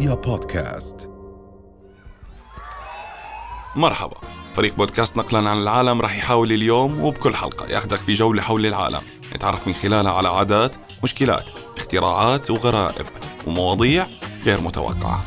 رؤيا بودكاست. مرحبا. فريق بودكاست نقلا عن العالم رح يحاول اليوم وبكل حلقة ياخدك في جولة حول العالم. نتعرف من خلالها على عادات مشكلات اختراعات وغرائب ومواضيع غير متوقعة.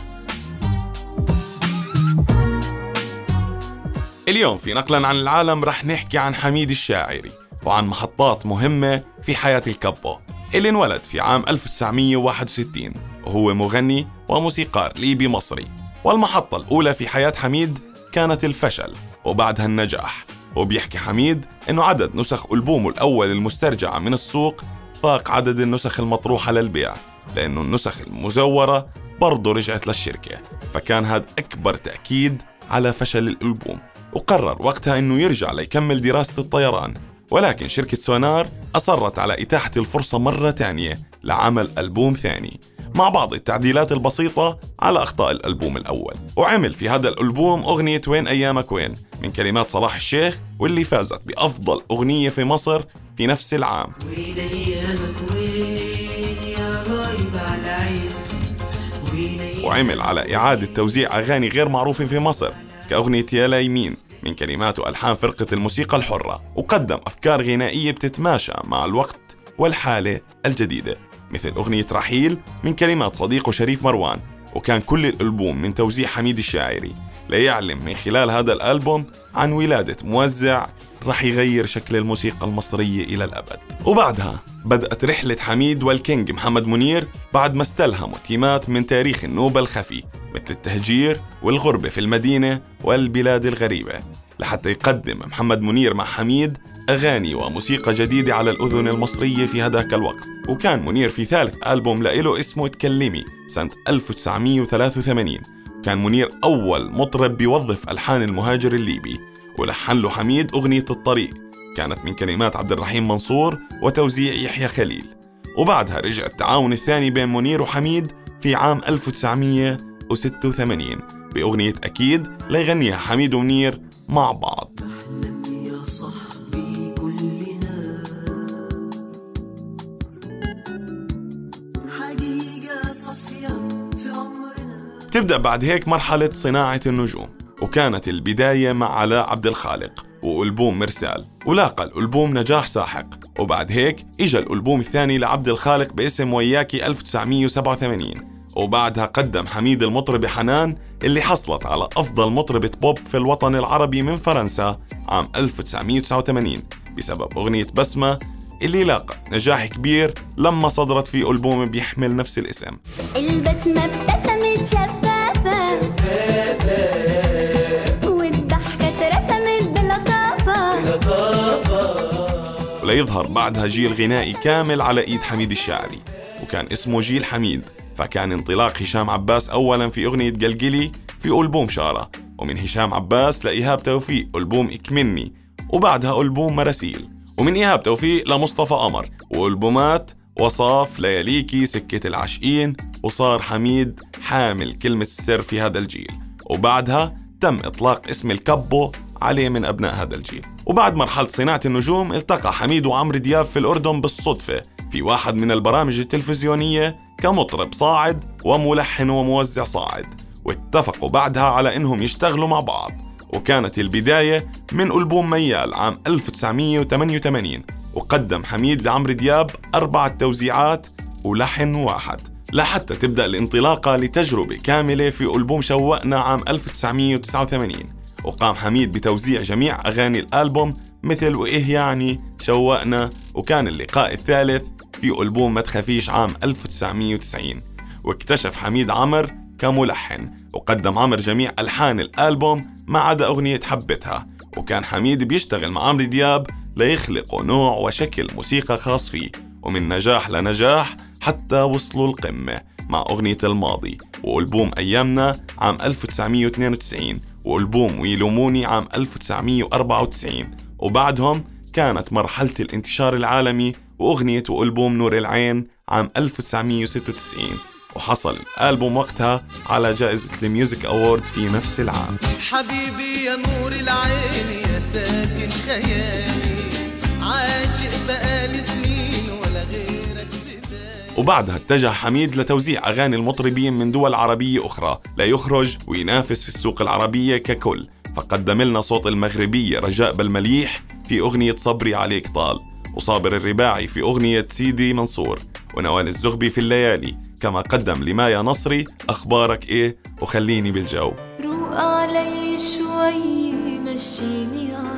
اليوم في نقلا عن العالم رح نحكي عن حميد الشاعري وعن محطات مهمة في حياة الكابو اللي انولد في عام 1961 وهو مغني وموسيقار ليبي مصري والمحطة الأولى في حياة حميد كانت الفشل وبعدها النجاح. وبيحكي حميد إنه عدد نسخ ألبومه الأول المسترجعة من السوق فاق عدد النسخ المطروحة للبيع لأنه النسخ المزورة برضه رجعت للشركة. فكان هذا أكبر تأكيد على فشل الألبوم. وقرر وقتها أنه يرجع ليكمل دراسة الطيران. ولكن شركة سونار أصرت على إتاحة الفرصة مرة تانية لعمل ألبوم ثاني. مع بعض التعديلات البسيطة على أخطاء الألبوم الأول. وعمل في هذا الألبوم أغنية وين أيامك وين؟ من كلمات صلاح الشيخ واللي فازت بأفضل أغنية في مصر في نفس العام. وين أيامك وين يا غايب على عينك أيامك وعمل على إعادة توزيع أغاني غير معروفة في مصر كأغنية يا ليمين من كلمات وألحان فرقة الموسيقى الحرة. وقدم أفكار غنائية بتتماشى مع الوقت والحالة الجديدة. مثل أغنية رحيل من كلمات صديقه شريف مروان وكان كل الألبوم من توزيع حميد الشاعري ليعلم من خلال هذا الألبوم عن ولادة موزع رح يغير شكل الموسيقى المصرية إلى الأبد. وبعدها بدأت رحلة حميد والكينج محمد منير بعد ما استلهموا تيمات من تاريخ النوبة الخفي مثل التهجير والغربة في المدينة والبلاد الغريبة لحتى يقدم محمد منير مع حميد أغاني وموسيقى جديدة على الأذن المصرية في هذاك الوقت. وكان منير في ثالث ألبوم لإله اسمه تكلمي سنة 1983 كان منير أول مطرب بيوظف ألحان المهاجر الليبي ولحن له حميد أغنية الطريق. كانت من كلمات عبد الرحيم منصور وتوزيع يحيى خليل. وبعدها رجع التعاون الثاني بين منير وحميد في عام 1986 بأغنية أكيد ليغنيها حميد ومنير مع بعض. تبدأ بعد هيك مرحلة صناعة النجوم وكانت البداية مع علاء عبد الخالق وألبوم مرسال ولاقى الألبوم نجاح ساحق. وبعد هيك إجا الألبوم الثاني لعبد الخالق باسم وياكي 1987 وبعدها قدم حميد المطربة حنان اللي حصلت على أفضل مطربة بوب في الوطن العربي من فرنسا عام 1989 بسبب أغنية بسمة اللي لاقى نجاح كبير لما صدرت في ألبوم بيحمل نفس الاسم. البسمة ابتسمت شفافة. والضحكة اترسمت بلطافة. وليظهر بعدها جيل غنائي كامل على إيد حميد الشاعري وكان اسمه جيل حميد فكان انطلاق هشام عباس اولا في أغنية قلقلي في ألبوم شارة ومن هشام عباس لإيهاب توفيق ألبوم إكمني وبعدها ألبوم مراسيل ومن إيهاب توفيق لمصطفى قمر وألبومات وصاف لياليكي سكة العاشقين وصار حميد حامل كلمة السر في هذا الجيل. وبعدها تم إطلاق اسم الكبو عليه من أبناء هذا الجيل. وبعد مرحلة صناعة النجوم التقى حميد وعمرو دياب في الأردن بالصدفة في واحد من البرامج التلفزيونية كمطرب صاعد وملحن وموزع صاعد. واتفقوا بعدها على إنهم يشتغلوا مع بعض. وكانت البداية من ألبوم ميال عام 1988 وقدم حميد لعمرو دياب أربعة توزيعات ولحن واحد. لحتى تبدأ الانطلاقة لتجربة كاملة في ألبوم شوقنا عام 1989 وقام حميد بتوزيع جميع أغاني الألبوم مثل وإيه يعني؟ شوقنا. وكان اللقاء الثالث في ألبوم ما تخافيش عام 1990 واكتشف حميد عمر كملحن. وقدم عمر جميع ألحان الألبوم ما عدا أغنية حبتها. وكان حميد بيشتغل مع عمرو دياب ليخلقوا نوع وشكل موسيقى خاص فيه ومن نجاح لنجاح حتى وصلوا القمة مع أغنية الماضي وألبوم أيامنا عام 1992 وألبوم ويلوموني عام 1994 وبعدهم كانت مرحلة الانتشار العالمي وأغنية وألبوم نور العين عام 1996 وحصل الألبوم وقتها على جائزة ال Music Award في نفس العام. حبيبي يا نور العين يا ساكن خيالي. عاشق بقالي سنين ولا غيرك وبعدها اتجه حميد لتوزيع أغاني المطربين من دول عربية أخرى. ليخرج وينافس في السوق العربية ككل. فقدم لنا صوت المغربية رجاء بالمليح في أغنية صبري عليك طال وصابر الرباعي في أغنية سيدي منصور ونوال الزغبي في الليالي. كما قدم لمايا نصري أخبارك إيه؟ وخليني بالجو. روق علي شوي مشيني على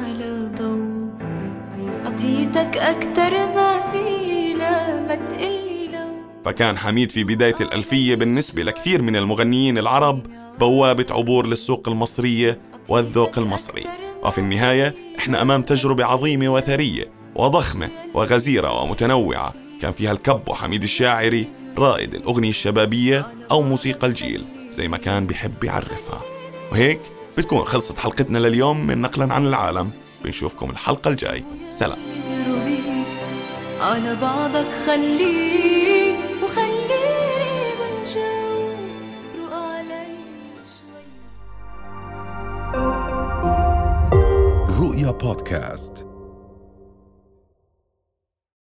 عطيتك أكتر ما في لا ما تقلي لو فكان حميد في بداية الألفية بالنسبة لكثير من المغنيين العرب بوابة عبور للسوق المصرية والذوق المصري. وفي النهاية إحنا أمام تجربة عظيمة وثرية وضخمة وغزيرة ومتنوعة. كان فيها الكب وحميد الشاعري رائد الأغنية الشبابية أو موسيقى الجيل زي ما كان بيحب يعرفها. وهيك بتكون خلصت حلقتنا لليوم من نقلا عن العالم. بنشوفكم الحلقة الجاي. سلام. على بعضك خليك وخليني بالجو روق علي شوي. رؤيا بودكاست.